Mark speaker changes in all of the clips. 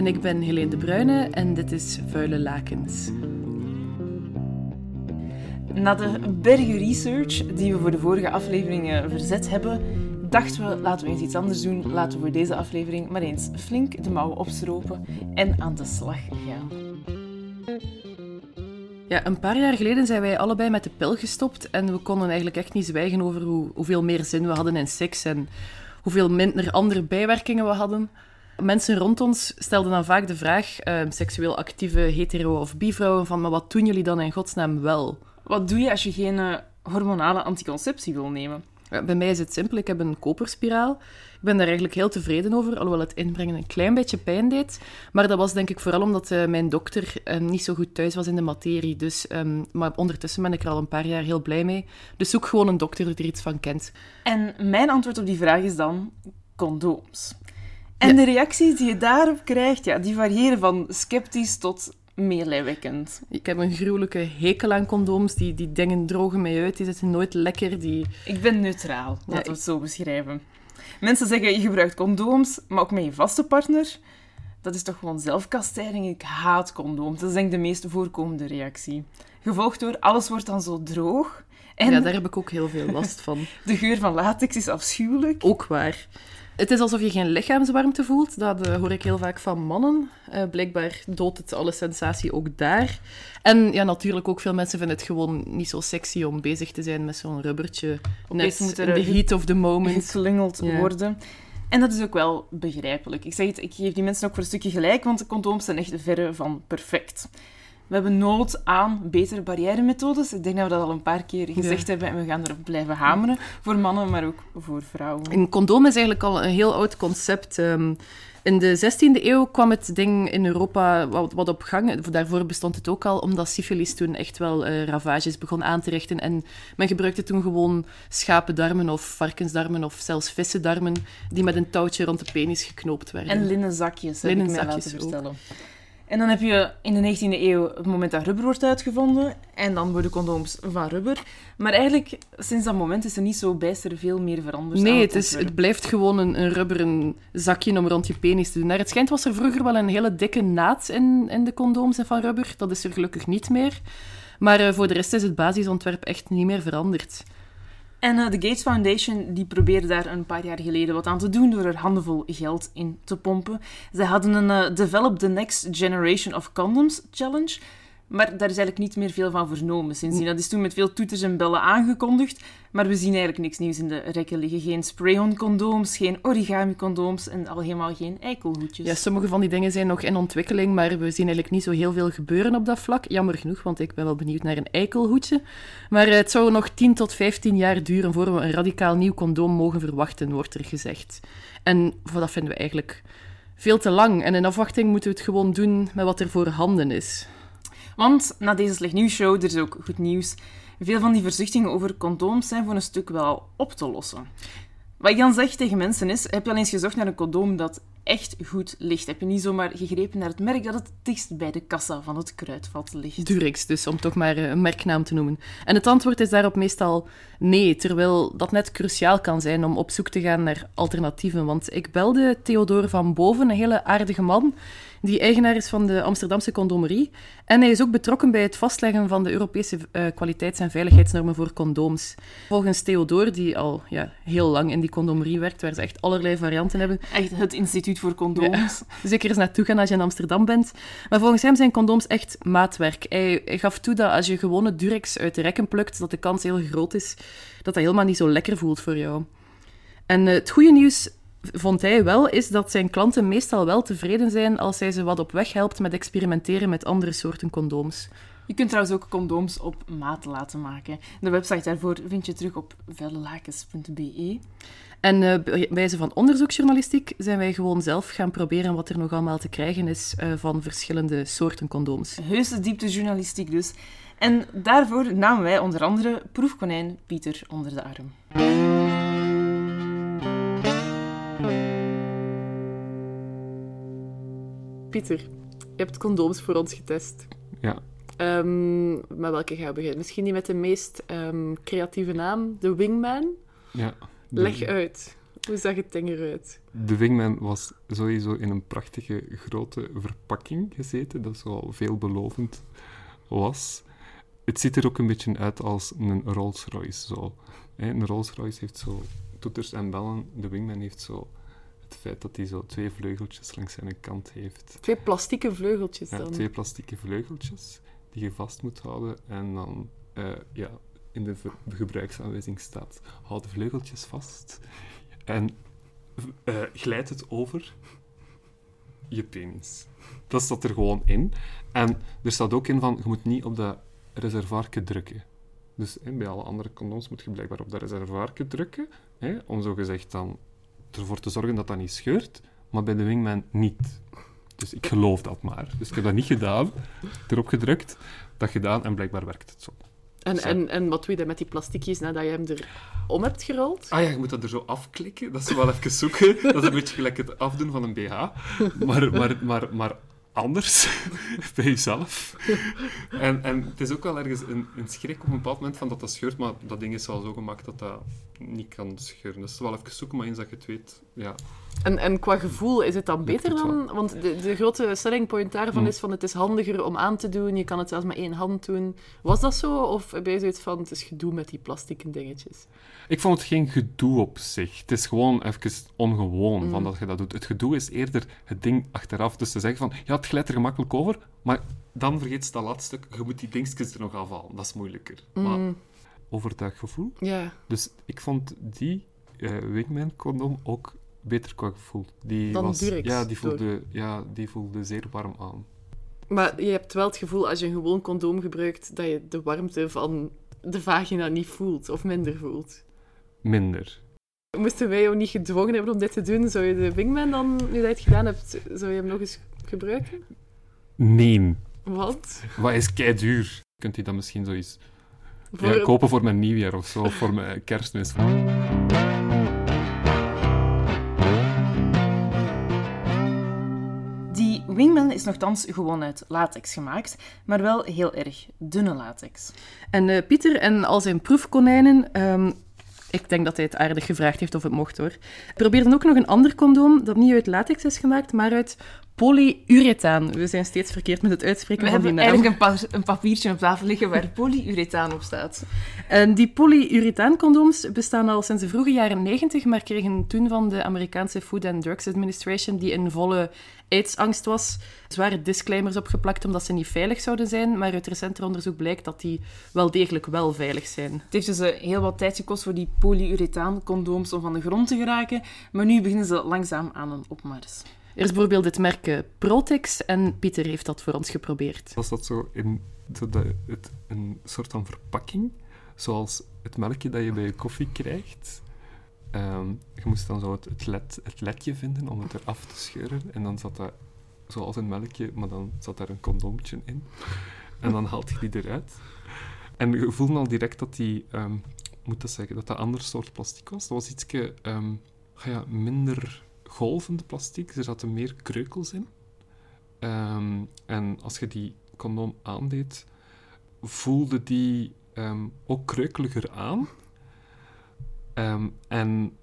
Speaker 1: En ik ben Helene de Bruyne en dit is Vuile Lakens.
Speaker 2: Na de bergen research die we voor de vorige afleveringen verzet hebben, dachten we laten we eens iets anders doen. Laten we voor deze aflevering maar eens flink de mouwen opstropen en aan de slag gaan.
Speaker 1: Ja, een paar jaar geleden zijn wij allebei met de pil gestopt en we konden eigenlijk echt niet zwijgen over hoe, hoeveel meer zin we hadden in seks en hoeveel minder andere bijwerkingen we hadden. Mensen rond ons stelden dan vaak de vraag, uh, seksueel actieve hetero- of bivrouwen, van maar wat doen jullie dan in godsnaam wel?
Speaker 2: Wat doe je als je geen uh, hormonale anticonceptie wil nemen?
Speaker 1: Ja, bij mij is het simpel, ik heb een koperspiraal. Ik ben daar eigenlijk heel tevreden over, alhoewel het inbrengen een klein beetje pijn deed. Maar dat was denk ik vooral omdat uh, mijn dokter um, niet zo goed thuis was in de materie. Dus, um, maar ondertussen ben ik er al een paar jaar heel blij mee. Dus zoek gewoon een dokter die er iets van kent.
Speaker 2: En mijn antwoord op die vraag is dan condooms. En ja. de reacties die je daarop krijgt, ja, die variëren van sceptisch tot meelijwekkend.
Speaker 1: Ik heb een gruwelijke hekel aan condooms. Die, die dingen drogen mij uit. Die zitten nooit lekker. Die...
Speaker 2: Ik ben neutraal, laten ja, we het zo beschrijven. Mensen zeggen, je gebruikt condooms, maar ook met je vaste partner. Dat is toch gewoon zelfkastijding? Ik haat condooms. Dat is denk ik de meest voorkomende reactie. Gevolgd door, alles wordt dan zo droog.
Speaker 1: En ja, daar heb ik ook heel veel last van.
Speaker 2: De geur van latex is afschuwelijk.
Speaker 1: Ook waar. Het is alsof je geen lichaamswarmte voelt. Dat uh, hoor ik heel vaak van mannen. Uh, blijkbaar doodt het alle sensatie ook daar. En ja, natuurlijk ook veel mensen vinden het gewoon niet zo sexy om bezig te zijn met zo'n rubbertje. Net moet er in the heat of the moment.
Speaker 2: geslingeld worden. En dat is ook wel begrijpelijk. Ik zeg het, ik geef die mensen ook voor een stukje gelijk, want de condooms zijn echt verre van perfect. We hebben nood aan betere barrièremethodes. Ik denk dat we dat al een paar keer gezegd ja. hebben en we gaan erop blijven hameren. Voor mannen, maar ook voor vrouwen.
Speaker 1: Een condoom is eigenlijk al een heel oud concept. Um, in de 16e eeuw kwam het ding in Europa wat, wat, op gang. Daarvoor bestond het ook al, omdat syfilis toen echt wel uh, ravages begon aan te richten. En men gebruikte toen gewoon schapendarmen of varkensdarmen of zelfs vissendarmen die met een touwtje rond de penis geknoopt werden.
Speaker 2: En linnen zakjes, linnen ik mij laten vertellen. En dan heb je in de 19e eeuw het moment dat rubber wordt uitgevonden. En dan worden condooms van rubber. Maar eigenlijk, sinds dat moment is er niet zo bijster veel meer veranderd.
Speaker 1: Nee, het, is, het blijft gewoon een, een rubberen zakje om rond je penis te doen. Naar het schijnt was er vroeger wel een hele dikke naad in, in de condooms van rubber. Dat is er gelukkig niet meer. Maar uh, voor de rest is het basisontwerp echt niet meer veranderd.
Speaker 2: En uh, de Gates Foundation die probeerde daar een paar jaar geleden wat aan te doen door er handenvol geld in te pompen. Ze hadden een uh, Develop the Next Generation of Condoms Challenge. Maar daar is eigenlijk niet meer veel van vernomen sindsdien. Dat is toen met veel toeters en bellen aangekondigd. Maar we zien eigenlijk niks nieuws in de rekken liggen. Geen spray-on-condooms, geen origami-condooms en al helemaal geen eikelhoedjes.
Speaker 1: Ja, sommige van die dingen zijn nog in ontwikkeling, maar we zien eigenlijk niet zo heel veel gebeuren op dat vlak. Jammer genoeg, want ik ben wel benieuwd naar een eikelhoedje. Maar het zou nog 10 tot 15 jaar duren voor we een radicaal nieuw condoom mogen verwachten, wordt er gezegd. En dat vinden we eigenlijk veel te lang. En in afwachting moeten we het gewoon doen met wat er voorhanden is.
Speaker 2: Want na deze slecht nieuws show, er is ook goed nieuws. Veel van die verzuchtingen over condooms zijn voor een stuk wel op te lossen. Wat ik dan zeg tegen mensen is, heb je al eens gezocht naar een condoom dat echt goed ligt? Heb je niet zomaar gegrepen naar het merk dat het dichtst bij de kassa van het kruidvat ligt?
Speaker 1: Durex dus, om toch maar een merknaam te noemen. En het antwoord is daarop meestal nee, terwijl dat net cruciaal kan zijn om op zoek te gaan naar alternatieven. Want ik belde Theodore van Boven, een hele aardige man, die eigenaar is van de Amsterdamse condomerie. En hij is ook betrokken bij het vastleggen van de Europese uh, kwaliteits- en veiligheidsnormen voor condooms. Volgens Theodore, die al ja, heel lang in die condomerie werkt, waar ze echt allerlei varianten hebben.
Speaker 2: Echt het instituut voor condooms.
Speaker 1: Ja, zeker eens naartoe gaan als je in Amsterdam bent. Maar volgens hem zijn condooms echt maatwerk. Hij, gaf toe dat als je gewone Durex uit de rekken plukt, dat de kans heel groot is dat dat helemaal niet zo lekker voelt voor jou. En uh, het goede nieuws vond hij wel, is dat zijn klanten meestal wel tevreden zijn als hij ze wat op weg helpt met experimenteren met andere soorten condooms.
Speaker 2: Je kunt trouwens ook condooms op maat laten maken. De website daarvoor vind je terug op vuilelakens.be.
Speaker 1: En uh, bij wijze van onderzoeksjournalistiek zijn wij gewoon zelf gaan proberen wat er nog allemaal te krijgen is uh, van verschillende soorten condooms.
Speaker 2: Heuse dieptejournalistiek dus. En daarvoor namen wij onder andere proefkonijn Pieter onder de arm.
Speaker 1: Pieter, je hebt condooms voor ons getest.
Speaker 3: Ja.
Speaker 1: Um, met welke gaan we beginnen? Misschien die met de meest um, creatieve naam, de Wingman?
Speaker 3: Ja.
Speaker 1: De... Leg uit. Hoe zag het ding eruit?
Speaker 3: De wingman was sowieso in een prachtige grote verpakking gezeten, dat zo veelbelovend was. Het ziet er ook een beetje uit als een Rolls Royce. Zo. Een Rolls Royce heeft zo toeters en bellen. De wingman heeft zo het feit dat hij zo twee vleugeltjes langs zijn kant heeft.
Speaker 1: Twee plastieke vleugeltjes
Speaker 3: Ja,
Speaker 1: dan.
Speaker 3: twee plastieke vleugeltjes die je vast moet houden. En dan eh, ja, in de gebruiksaanwijzing staat: houd de vleugeltjes vast. En glijd het over je penis. Dat staat er gewoon in. En er staat ook in van: je moet niet op dat reservoirke drukken. Dus bij alle andere condooms moet je blijkbaar op dat reservoirke drukken. Hè, om zo gezegd dan ervoor te zorgen dat dat niet scheurt. Maar bij de wingman niet. Dus ik geloof dat maar. Dus ik heb dat niet gedaan. Erop gedrukt, dat gedaan en blijkbaar werkt het zo.
Speaker 1: En,
Speaker 3: Zo.
Speaker 1: en, en wat doe je dan met die plasticjes nadat je hem er om hebt gerold?
Speaker 3: Ah ja, je moet dat er zo afklikken. Dat is wel even zoeken. Dat is een beetje gelijk het afdoen van een BH. Maar, maar, maar, maar anders, bij jezelf. En, en het is ook wel ergens een, een schrik op een bepaald moment van dat dat scheurt, maar dat ding is wel zo gemaakt dat dat niet kan scheuren. Dus wel even zoeken, maar eens dat je het weet, ja.
Speaker 1: En, en qua gevoel, is het dan beter dan? Want de, de grote selling point daarvan
Speaker 3: Hm.
Speaker 1: is van het is handiger om aan te doen, je kan het zelfs met één hand doen. Was dat zo? Of heb je zoiets van het is gedoe met die plastieke dingetjes?
Speaker 3: Ik vond het geen gedoe op zich. Het is gewoon even ongewoon
Speaker 1: Mm.
Speaker 3: van dat je dat doet. Het gedoe is eerder het ding achteraf. Dus te zeggen van, ja, het glijdt er gemakkelijk over, maar dan vergeet je dat laatste stuk. Je moet die dingetjes er nog afhalen. Dat is moeilijker.
Speaker 1: Mm,
Speaker 3: over dat gevoel.
Speaker 1: ja,
Speaker 3: Dus ik vond die eh Wingman condoom ook beter qua gevoel. Die
Speaker 1: Dan
Speaker 3: was,
Speaker 1: Durex
Speaker 3: ja, die
Speaker 1: door.
Speaker 3: voelde, ja, die voelde zeer warm aan.
Speaker 1: maar je hebt wel het gevoel als je een gewoon condoom gebruikt dat je de warmte van de vagina niet voelt of minder voelt.
Speaker 3: Minder.
Speaker 1: Moesten wij jou niet gedwongen hebben om dit te doen, zou je de Wingman dan, nu dat je het gedaan hebt, zou je hem nog eens gebruiken?
Speaker 3: Nee.
Speaker 1: Want?
Speaker 3: Wat is kei duur? Kunt u dat misschien zoiets
Speaker 1: Voor
Speaker 3: ja, kopen voor mijn nieuwjaar of zo, of voor mijn kerstmis?
Speaker 2: Die wingman is nogthans gewoon uit latex gemaakt, maar wel heel erg dunne latex.
Speaker 1: En eh, Pieter en al zijn proefkonijnen, ehm, ik denk dat hij het aardig gevraagd heeft of het mocht hoor, probeerden ook nog een ander condoom dat niet uit latex is gemaakt, maar uit polyurethaan. We zijn steeds verkeerd met het uitspreken
Speaker 2: We
Speaker 1: van die naam.
Speaker 2: eigenlijk een, pa- een papiertje op tafel liggen waar polyurethaan op staat.
Speaker 1: En die polyurethaan-condooms bestaan al sinds de vroege jaren 90, maar kregen toen van de Amerikaanse Food and Drugs Administration, die in volle aidsangst was, zware disclaimers opgeplakt omdat ze niet veilig zouden zijn. Maar uit recenter onderzoek blijkt dat die wel degelijk wel veilig zijn.
Speaker 2: Het heeft dus eh, heel wat tijd gekost voor die polyurethaan-condooms om van de grond te geraken, maar nu beginnen ze langzaam aan een opmars.
Speaker 1: Er is bijvoorbeeld het merk eh, Protex en Pieter heeft dat voor ons geprobeerd.
Speaker 3: Was dat zo in dat het, een soort van verpakking, zoals het melkje dat je bij je koffie krijgt? Ehm, je moest dan zo het, het, het ledje vinden om het eraf te scheuren. En dan zat dat zoals een melkje, maar dan zat daar een condoompje in. En dan haalt je die eruit. En je voelde al direct dat die, ehm, moet dat zeggen, dat dat een ander soort plastic was. Dat was iets ja, minder golvende plastic. Er zaten meer kreukels in. Ehm, en als je die condoom aandeed, voelde die ehm, ook kreukeliger aan. Ehm, en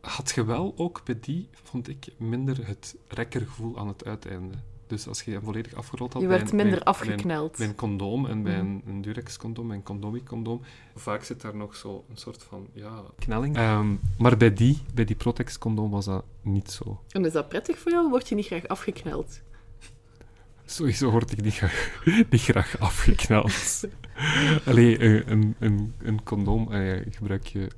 Speaker 3: had je wel ook bij die, vond ik, minder het rekkergevoel aan het uiteinde. Dus als je hem volledig afgerold had...
Speaker 1: Je
Speaker 3: bij
Speaker 1: werd
Speaker 3: een-
Speaker 1: minder
Speaker 3: bij een- bij een-
Speaker 1: afgekneld.
Speaker 3: bij een condoom en bij
Speaker 1: Mhm.
Speaker 3: een, een Durex-condoom en een condomic-condoom. Vaak zit daar nog zo een soort van ja, knelling. Ehm, maar bij die, bij die Protex-condoom was dat niet zo.
Speaker 1: En is dat prettig voor jou? Word je niet graag afgekneld?
Speaker 3: Sowieso word ik niet graag, niet graag afgeknald. Allee, een, een, een, een condoom eh, gebruik je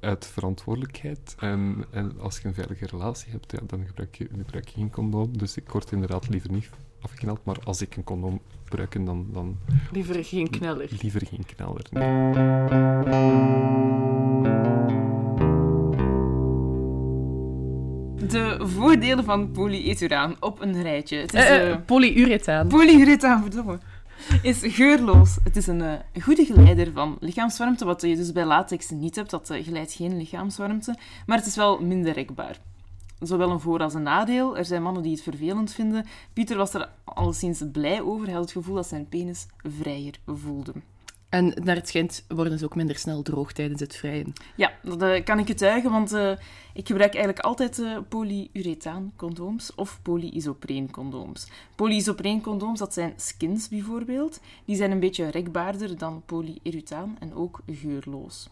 Speaker 3: uit verantwoordelijkheid. En, en als je een veilige relatie hebt, ja, dan gebruik je, gebruik je geen condoom. Dus ik word inderdaad liever niet afgeknald. Maar als ik een condoom gebruik, dan, dan
Speaker 1: Liever geen kneller.
Speaker 3: liever geen kneller. nee.
Speaker 2: De voordelen van polyethuraan op een rijtje. Het is
Speaker 1: eh, polyurethaan.
Speaker 2: polyurethaan, verdomme. Is geurloos. Het is een eh, goede geleider van lichaamswarmte, wat je dus bij latex niet hebt. Dat eh, geleidt geen lichaamswarmte. Maar het is wel minder rekbaar. Zowel een voor- als een nadeel. Er zijn mannen die het vervelend vinden. Pieter was er alleszins blij over. Hij had het gevoel dat zijn penis vrijer voelde.
Speaker 1: En naar het schijnt worden ze ook minder snel droog tijdens het vrijen.
Speaker 2: Ja, dat eh, kan ik getuigen, want eh, ik gebruik eigenlijk altijd uh, polyurethaan condooms of polyisopreen condooms. Polyisopreen condooms, dat zijn skins bijvoorbeeld. Die zijn een beetje rekbaarder dan polyurethaan en ook geurloos.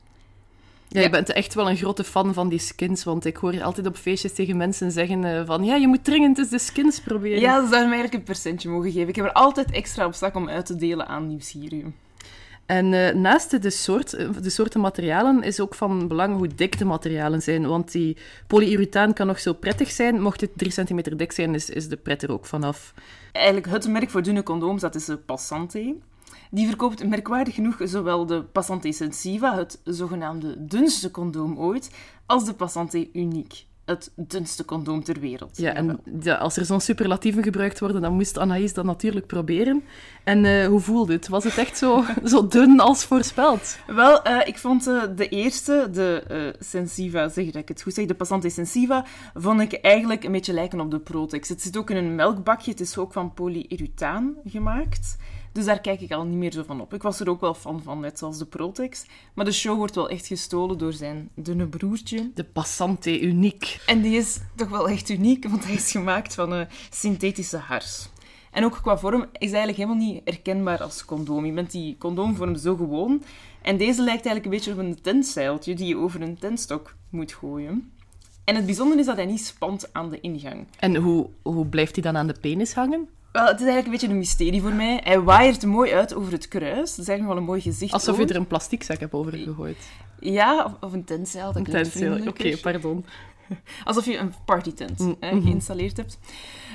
Speaker 1: Ja, je bent echt wel een grote fan van die skins, want ik hoor altijd op feestjes tegen mensen zeggen van ja, je moet dringend eens de skins proberen.
Speaker 2: Ja, ze zouden mij eigenlijk een percentje mogen geven. Ik heb er altijd extra op zak om uit te delen aan nieuwsgierigen.
Speaker 1: En uh, naast de, soort, de soorten materialen is ook van belang hoe dik de materialen zijn. Want die polyurethaan kan nog zo prettig zijn. Mocht het 3 centimeter dik zijn, is, is de pret er ook vanaf.
Speaker 2: Eigenlijk het merk voor dunne condooms, dat is de Passante. Die verkoopt merkwaardig genoeg zowel de Passante Sensiva, het zogenaamde dunste condoom ooit, als de Passante Unique het dunste condoom ter wereld.
Speaker 1: Ja, en ja, als er zo'n superlatieven gebruikt worden, dan moest Anaïs dat natuurlijk proberen. En uh, hoe voelde het? Was het echt zo, zo dun als voorspeld?
Speaker 2: Wel, uh, ik vond uh, de eerste, de Sensiva, zeg dat ik het goed zeg, de Passante Sensiva, vond ik eigenlijk een beetje lijken op de Protex. Het zit ook in een melkbakje, het is ook van polyurethaan gemaakt. Dus daar kijk ik al niet meer zo van op. Ik was er ook wel fan van, net zoals de Protex. Maar de show wordt wel echt gestolen door zijn dunne broertje.
Speaker 1: De Passante Uniek.
Speaker 2: En die is toch wel echt uniek, want hij is gemaakt van een synthetische hars. En ook qua vorm is hij eigenlijk helemaal niet herkenbaar als condoom. Je bent die condoomvorm zo gewoon. En deze lijkt eigenlijk een beetje op een tentzeiltje die je over een tentstok moet gooien. En het bijzondere is dat hij niet spant aan de ingang.
Speaker 1: En hoe, hoe blijft hij dan aan de penis hangen?
Speaker 2: Wel, het is eigenlijk een beetje een mysterie voor mij. Hij waaiert mooi uit over het kruis. Dat is eigenlijk wel een mooi gezicht.
Speaker 1: Alsof je er een plastic zak hebt over gegooid.
Speaker 2: Ja, of, of een tentzeil.
Speaker 1: Een tentzeil, oké,
Speaker 2: okay,
Speaker 1: pardon.
Speaker 2: Alsof je een partytent
Speaker 1: Mm -hmm.
Speaker 2: geïnstalleerd hebt.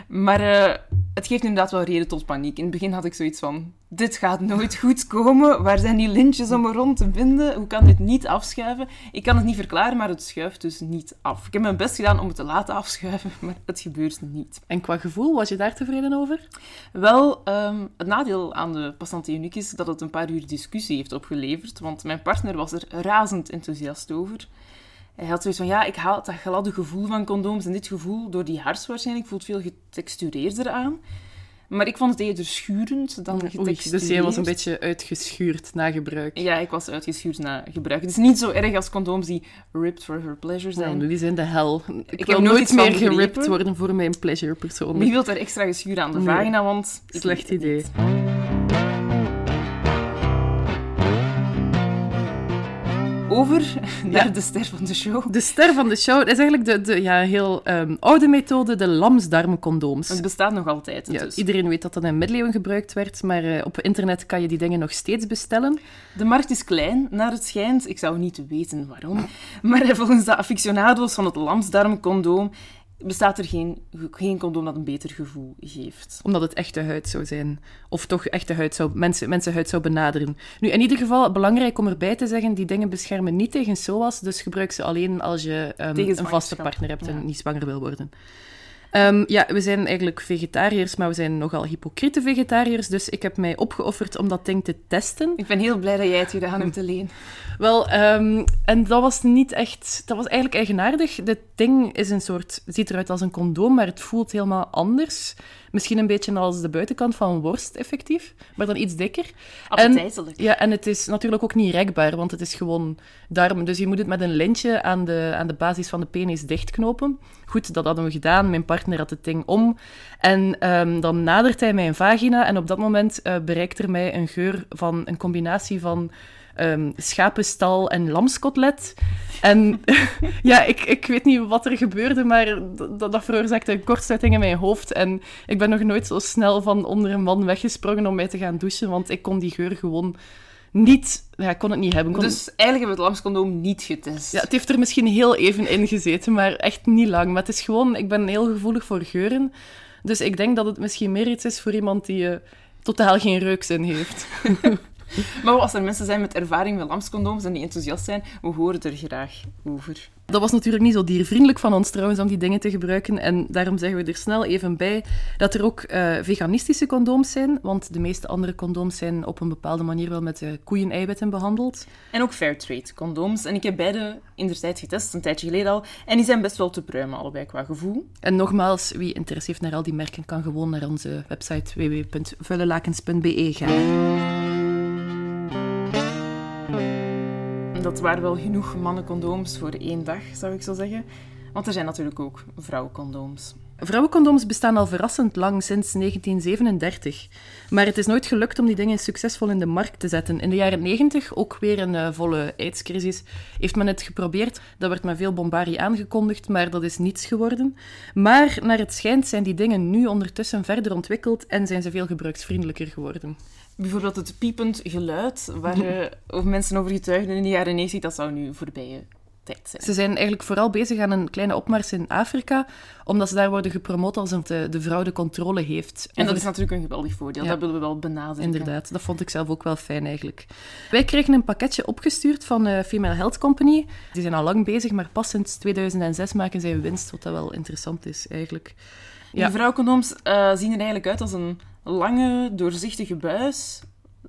Speaker 2: Maar uh, het geeft inderdaad wel reden tot paniek. In het begin had ik zoiets van: dit gaat nooit goed komen. Waar zijn die lintjes om me rond te binden? Hoe kan dit niet afschuiven? Ik kan het niet verklaren, maar het schuift dus niet af. Ik heb mijn best gedaan om het te laten afschuiven, maar het gebeurt niet.
Speaker 1: En qua gevoel, was je daar tevreden over?
Speaker 2: Wel, um, het nadeel aan de Passante Unique is dat het een paar uur discussie heeft opgeleverd, want mijn partner was er razend enthousiast over. Hij had zoiets van, ja, ik haal dat gladde gevoel van condooms en dit gevoel door die hars waarschijnlijk voelt veel getextureerder aan. Maar ik vond het eerder schurend dan getextureerd.
Speaker 1: dus jij was een beetje uitgeschuurd na gebruik.
Speaker 2: Ja, ik was uitgeschuurd na gebruik. Het is niet zo erg als condooms die ripped for her pleasure zijn.
Speaker 1: Nou, die zijn de hel. Ik,
Speaker 2: ik
Speaker 1: wil
Speaker 2: heb
Speaker 1: nooit meer
Speaker 2: geript
Speaker 1: geript worden voor mijn pleasure persoon.
Speaker 2: Wie wil er extra geschuren aan de
Speaker 1: Nee.
Speaker 2: vagina, want...
Speaker 1: Slecht idee.
Speaker 2: Niet. Over naar
Speaker 1: Ja.
Speaker 2: de ster van de show.
Speaker 1: De ster van de show dat is eigenlijk de, de ja, heel um, oude methode, de lamsdarmcondooms.
Speaker 2: Het bestaat nog altijd.
Speaker 1: Ja,
Speaker 2: dus.
Speaker 1: Iedereen weet dat dat in middeleeuwen gebruikt werd, maar uh, op internet kan je die dingen nog steeds bestellen.
Speaker 2: De markt is klein, naar het schijnt. Ik zou niet weten waarom. Maar volgens de aficionado's van het lamsdarmcondoom bestaat er geen, geen condoom dat een beter gevoel geeft.
Speaker 1: Omdat het echte huid zou zijn. Of toch echte huid zou, mensen, mensenhuid zou benaderen. Nu, in ieder geval, belangrijk om erbij te zeggen, die dingen beschermen niet tegen SOAS, dus gebruik ze alleen als je um, een vaste partner hebt en
Speaker 2: ja.
Speaker 1: niet zwanger wil worden. Um, ja, we zijn eigenlijk vegetariërs, maar we zijn nogal hypocriete vegetariërs, dus ik heb mij opgeofferd om dat ding te testen.
Speaker 2: Ik ben heel blij dat jij het gedaan hebt, Helene.
Speaker 1: Wel, um, en dat was niet echt... Dat was eigenlijk eigenaardig. Dit ding is een soort... ziet eruit als een condoom, maar het voelt helemaal anders. Misschien een beetje als de buitenkant van een worst, effectief. Maar dan iets dikker.
Speaker 2: Appetijtelijk.
Speaker 1: En, ja, en het is natuurlijk ook niet rekbaar, want het is gewoon darm. Dus je moet het met een lintje aan de, aan de basis van de penis dichtknopen. Goed, dat hadden we gedaan. Mijn partner had het ding om. En um, dan nadert hij mijn vagina. En op dat moment uh, bereikt er mij een geur van een combinatie van... Um, schapenstal en lamskotlet. En ja, ik, ik weet niet wat er gebeurde, maar dat, dat veroorzaakte een kortsluiting in mijn hoofd. En ik ben nog nooit zo snel van onder een man weggesprongen om mij te gaan douchen, want ik kon die geur gewoon niet... Ja, ik kon het niet hebben. Kon...
Speaker 2: Dus eigenlijk hebben we het lamscondoom niet getest.
Speaker 1: Ja, het heeft er misschien heel even in gezeten, maar echt niet lang. Maar het is gewoon... Ik ben heel gevoelig voor geuren. Dus ik denk dat het misschien meer iets is voor iemand die uh, totaal geen reukzin heeft.
Speaker 2: Maar als er mensen zijn met ervaring met lamscondooms en die enthousiast zijn, we horen er graag over.
Speaker 1: Dat was natuurlijk niet zo diervriendelijk van ons trouwens om die dingen te gebruiken. En daarom zeggen we er snel even bij dat er ook uh, veganistische condooms zijn. Want de meeste andere condooms zijn op een bepaalde manier wel met uh, koeien-eiwitten behandeld.
Speaker 2: En ook Fairtrade condooms. En ik heb beide in de tijd getest, een tijdje geleden al. En die zijn best wel te pruimen, allebei qua gevoel.
Speaker 1: En nogmaals, wie interesse heeft naar al die merken, kan gewoon naar onze website www.vuilelakens.be gaan.
Speaker 2: Dat waren wel genoeg mannencondooms voor één dag, zou ik zo zeggen. Want er zijn natuurlijk ook vrouwencondooms.
Speaker 1: Vrouwencondooms bestaan al verrassend lang, sinds 1937. Maar het is nooit gelukt om die dingen succesvol in de markt te zetten. In de jaren 90, ook weer een uh, volle aidscrisis, heeft men het geprobeerd. Dat werd met veel bombardie aangekondigd, maar dat is niets geworden. Maar naar het schijnt zijn die dingen nu ondertussen verder ontwikkeld en zijn ze veel gebruiksvriendelijker geworden.
Speaker 2: Bijvoorbeeld het piepend geluid, waar uh, mensen over getuigden in de jaren 90, dat zou nu voorbij
Speaker 1: ze zijn eigenlijk vooral bezig aan een kleine opmars in Afrika, omdat ze daar worden gepromoot als een, de, de vrouw de controle heeft.
Speaker 2: En dat is natuurlijk een geweldig voordeel, dat willen we wel benadrukken.
Speaker 1: Inderdaad, dat vond ik zelf ook wel fijn eigenlijk. Wij kregen een pakketje opgestuurd van uh, Female Health Company. Die zijn al lang bezig, maar pas sinds 2006 maken zij winst, wat dat wel interessant is eigenlijk.
Speaker 2: Ja. Die vrouwcondooms uh, zien er eigenlijk uit als een lange, doorzichtige buis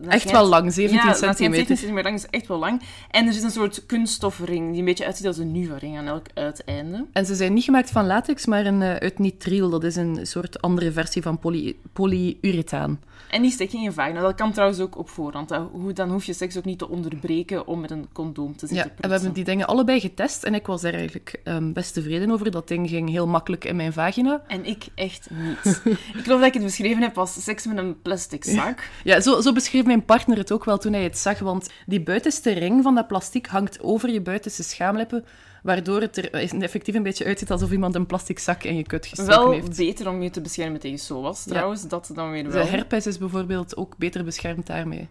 Speaker 1: echt wel lang, 17
Speaker 2: ja,
Speaker 1: centimeter. 17
Speaker 2: centimeter lang is echt wel lang. En er zit een soort kunststofring die een beetje uitziet als een Nuva-ring aan elk uiteinde.
Speaker 1: En ze zijn niet gemaakt van latex, maar een, uh, uit nitriel. Dat is een soort andere versie van poly polyurethaan.
Speaker 2: En die steek in je vagina. Dat kan trouwens ook op voorhand. Dan hoef je seks ook niet te onderbreken om met een condoom te zitten Ja,
Speaker 1: en we hebben die dingen allebei getest en ik was er eigenlijk um, best tevreden over. Dat ding ging heel makkelijk in mijn vagina.
Speaker 2: En ik echt niet. ik geloof dat ik het beschreven heb als seks met een plastic zak.
Speaker 1: Ja, zo, zo mijn partner het ook wel toen hij het zag. Want die buitenste ring van dat plastic hangt over je buitenste schaamlippen waardoor het er effectief een beetje uitziet alsof iemand een plastic zak in je kut gestoken
Speaker 2: wel
Speaker 1: heeft.
Speaker 2: Wel beter om je te beschermen tegen SOAS, trouwens. Dat dan weer wel.
Speaker 1: De herpes is bijvoorbeeld ook beter beschermd daarmee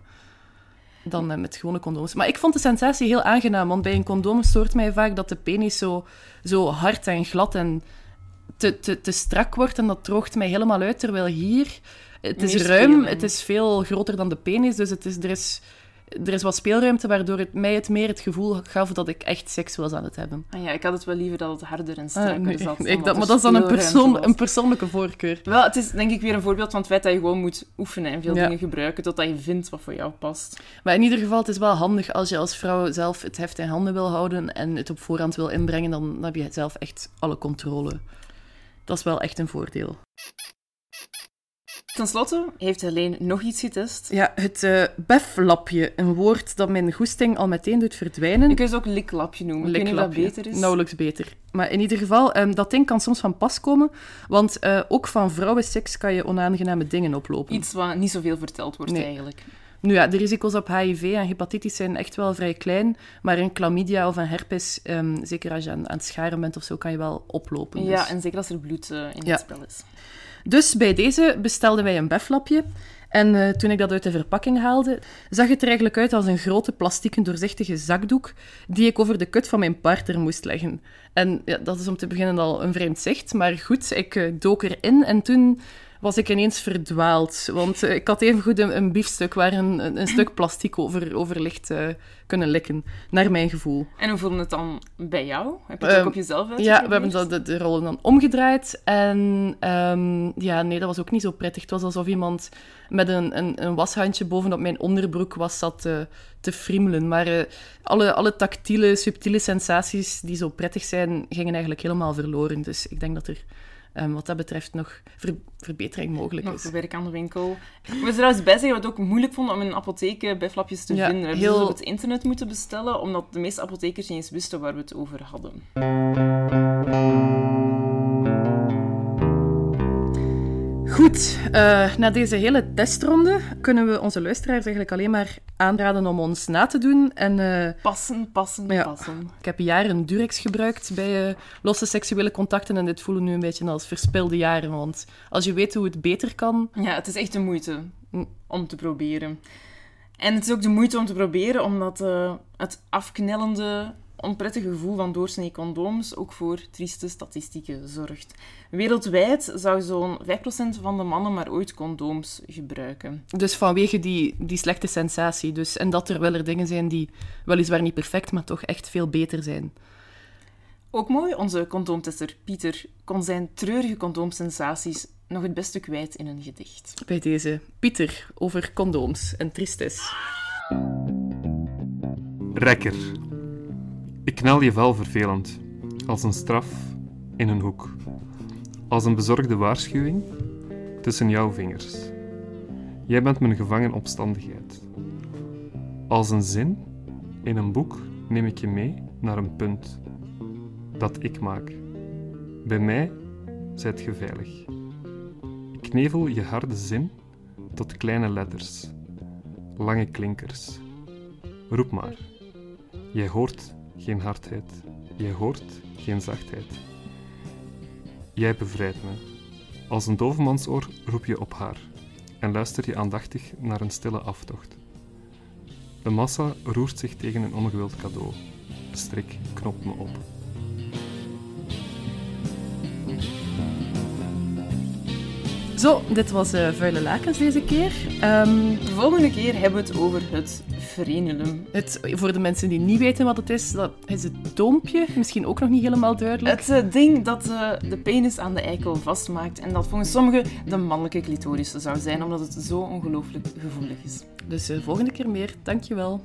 Speaker 1: dan uh, met gewone condooms. Maar ik vond de sensatie heel aangenaam, want bij een condoom stoort mij vaak dat de penis zo, zo hard en glad en te, te, te strak wordt en dat droogt mij helemaal uit, terwijl hier... Het is ruim, het is veel groter dan de penis, dus het is, er is er is wat speelruimte, waardoor het mij het meer het gevoel gaf dat ik echt seks was aan het hebben.
Speaker 2: Ah ja, ik had het wel liever dat het harder en ah, strakker zat.
Speaker 1: Ik, dat, maar dat is dan een, persoon, een persoonlijke voorkeur.
Speaker 2: Wel, het is denk ik weer een voorbeeld van het feit dat je gewoon moet oefenen en veel dingen gebruiken totdat je vindt wat voor jou past.
Speaker 1: Maar in ieder geval, het is wel handig als je als vrouw zelf het heft in handen wil houden en het op voorhand wil inbrengen, dan heb je zelf echt alle controle. Dat is wel echt een voordeel.
Speaker 2: Ten slotte heeft Helene nog iets getest.
Speaker 1: Ja, het uh, beflapje. Een woord dat mijn goesting al meteen doet verdwijnen.
Speaker 2: Je kunt het ook liklapje noemen. Liklapje. Ik weet beter is.
Speaker 1: Nauwelijks beter. Maar in ieder geval, um, dat ding kan soms van pas komen. Want uh, ook van vrouwenseks kan je onaangename dingen oplopen.
Speaker 2: Iets wat niet zoveel verteld wordt eigenlijk.
Speaker 1: Nu ja, de risico's op HIV en hepatitis zijn echt wel vrij klein. Maar een chlamydia of een herpes, um, zeker als je aan, aan, het scharen bent of zo, kan je wel oplopen.
Speaker 2: Ja, dus. en zeker als er bloed uh, in ja. het spel is.
Speaker 1: Dus bij deze bestelden wij een beflapje. En uh, toen ik dat uit de verpakking haalde, zag het er eigenlijk uit als een grote plastieke doorzichtige zakdoek die ik over de kut van mijn partner moest leggen. En ja, dat is om te beginnen al een vreemd zicht, maar goed, ik uh, dook erin en toen was ik ineens verdwaald. Want uh, ik had evengoed een, een biefstuk waar een, een, stuk plastic over, over ligt uh, kunnen likken, naar mijn gevoel.
Speaker 2: En hoe voelde het dan bij jou? Heb je het ook ehm, op jezelf
Speaker 1: Ja, we hebben dat, de, de, rollen dan omgedraaid. En um, ja, nee, dat was ook niet zo prettig. Het was alsof iemand met een, een, een washandje bovenop mijn onderbroek was zat te, te friemelen. Maar uh, alle, alle tactiele, subtiele sensaties die zo prettig zijn, gingen eigenlijk helemaal verloren. Dus ik denk dat er Um, wat dat betreft nog ver verbetering mogelijk
Speaker 2: nog
Speaker 1: is.
Speaker 2: Nog werk aan de winkel. Ik moet trouwens bij zeggen wat ik ook moeilijk vond om in een apotheek eh, bijflapjes te vinden. We hebben dus op het internet moeten bestellen, omdat de meeste apothekers niet eens wisten waar we het over hadden.
Speaker 1: Goed, uh, na deze hele testronde kunnen we onze luisteraars eigenlijk alleen maar aanraden om ons na te doen. En, uh,
Speaker 2: passen, passen, passen.
Speaker 1: Ik heb jaren Durex gebruikt bij uh, losse seksuele contacten en dit voelen nu een beetje als verspilde jaren. Want als je weet hoe het beter kan...
Speaker 2: Ja, het is echt de moeite om te proberen. En het is ook de moeite om te proberen, omdat het afknellende onprettige gevoel van doorsnee condooms ook voor trieste statistieken zorgt. Wereldwijd zou zo'n 5% van de mannen maar ooit condooms gebruiken.
Speaker 1: Dus vanwege die, die slechte sensatie. Dus, en dat er wel er dingen zijn die weliswaar niet perfect, maar toch echt veel beter zijn.
Speaker 2: Ook mooi, onze condoomtester Pieter kon zijn treurige condoomsensaties nog het beste kwijt in een gedicht.
Speaker 1: Bij deze Pieter over condooms en tristes.
Speaker 3: Rekker. Ik knel je vel vervelend, als een straf in een hoek, als een bezorgde waarschuwing tussen jouw vingers. Jij bent mijn gevangen opstandigheid. Als een zin in een boek neem ik je mee naar een punt dat ik maak. Bij mij zijt je veilig. Ik knevel je harde zin tot kleine letters, lange klinkers. Roep maar. Jij hoort geen hardheid, jij hoort geen zachtheid. Jij bevrijdt me. Als een dovenmansoor roep je op haar en luister je aandachtig naar een stille aftocht. De massa roert zich tegen een ongewild cadeau. De strik knopt me op.
Speaker 1: Zo, dit was uh, Vuile Lakens deze keer. Um,
Speaker 2: de volgende keer hebben we het over het frenulum.
Speaker 1: Het, voor de mensen die niet weten wat het is, dat is het doompje. Misschien ook nog niet helemaal duidelijk.
Speaker 2: Het uh, ding dat uh, de penis aan de eikel vastmaakt en dat volgens sommigen de mannelijke clitoris zou zijn, omdat het zo ongelooflijk gevoelig is.
Speaker 1: Dus volgende keer meer. Dankjewel.